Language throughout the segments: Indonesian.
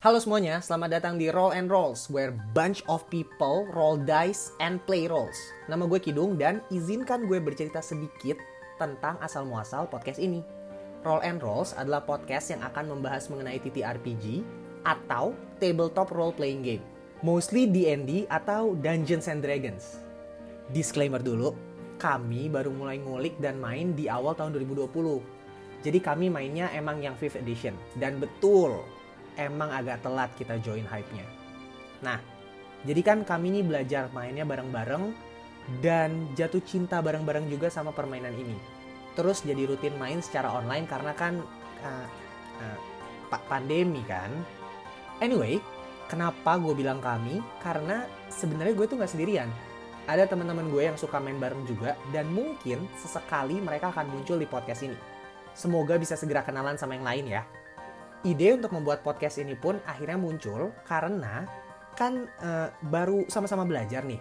Halo semuanya, selamat datang di Roll and Rolls, where bunch of people roll dice and play roles. Nama gue Kidung dan izinkan gue bercerita sedikit tentang asal muasal podcast ini. Roll and Rolls adalah podcast yang akan membahas mengenai TTRPG atau tabletop role playing game. Mostly D&D atau Dungeons and Dragons. Disclaimer dulu, kami baru mulai ngulik dan main di awal tahun 2020. Jadi kami mainnya emang yang 5th edition. Dan betul, emang agak telat kita join hype-nya. Nah, jadi kan kami ini belajar mainnya bareng-bareng dan jatuh cinta bareng-bareng juga sama permainan ini. Terus jadi rutin main secara online karena kan uh, uh, pandemi kan. Anyway, kenapa gue bilang kami? Karena sebenarnya gue tuh nggak sendirian. Ada teman-teman gue yang suka main bareng juga dan mungkin sesekali mereka akan muncul di podcast ini. Semoga bisa segera kenalan sama yang lain ya ide untuk membuat podcast ini pun akhirnya muncul karena kan uh, baru sama-sama belajar nih.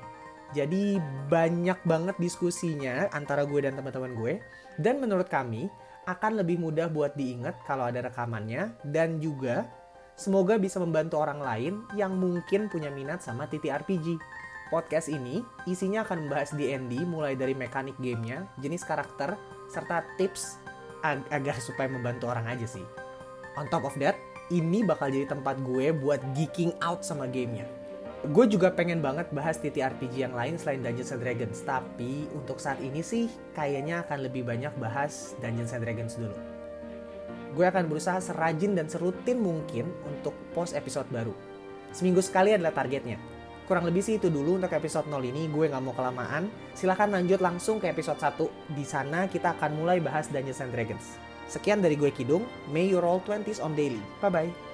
Jadi banyak banget diskusinya antara gue dan teman-teman gue dan menurut kami akan lebih mudah buat diingat kalau ada rekamannya dan juga semoga bisa membantu orang lain yang mungkin punya minat sama TTRPG. Podcast ini isinya akan membahas D&D mulai dari mekanik gamenya, jenis karakter, serta tips ag agar supaya membantu orang aja sih. On top of that, ini bakal jadi tempat gue buat geeking out sama gamenya. Gue juga pengen banget bahas TTRPG yang lain selain Dungeons and Dragons, tapi untuk saat ini sih kayaknya akan lebih banyak bahas Dungeons and Dragons dulu. Gue akan berusaha serajin dan serutin mungkin untuk post episode baru. Seminggu sekali adalah targetnya. Kurang lebih sih itu dulu untuk episode 0 ini, gue nggak mau kelamaan. Silahkan lanjut langsung ke episode 1. Di sana kita akan mulai bahas Dungeons and Dragons. Sekian dari gue Kidung, may you roll 20s on daily. Bye-bye.